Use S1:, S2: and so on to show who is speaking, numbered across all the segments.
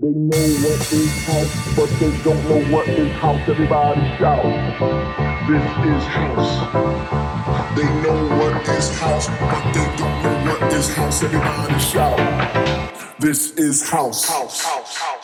S1: They know what is house, but they don't know what is house. Everybody shout. This is house. They know what is house, but they don't know what is house. Everybody shout. This is house. House. House. House.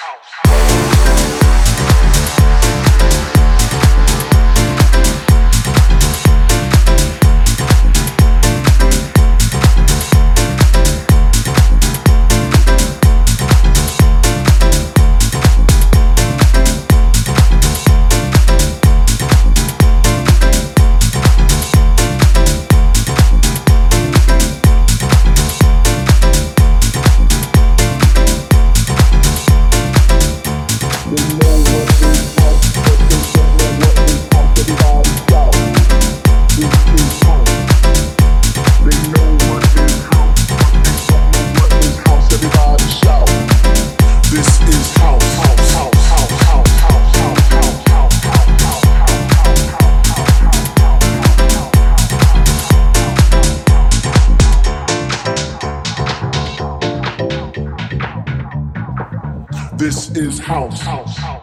S1: This is house. house.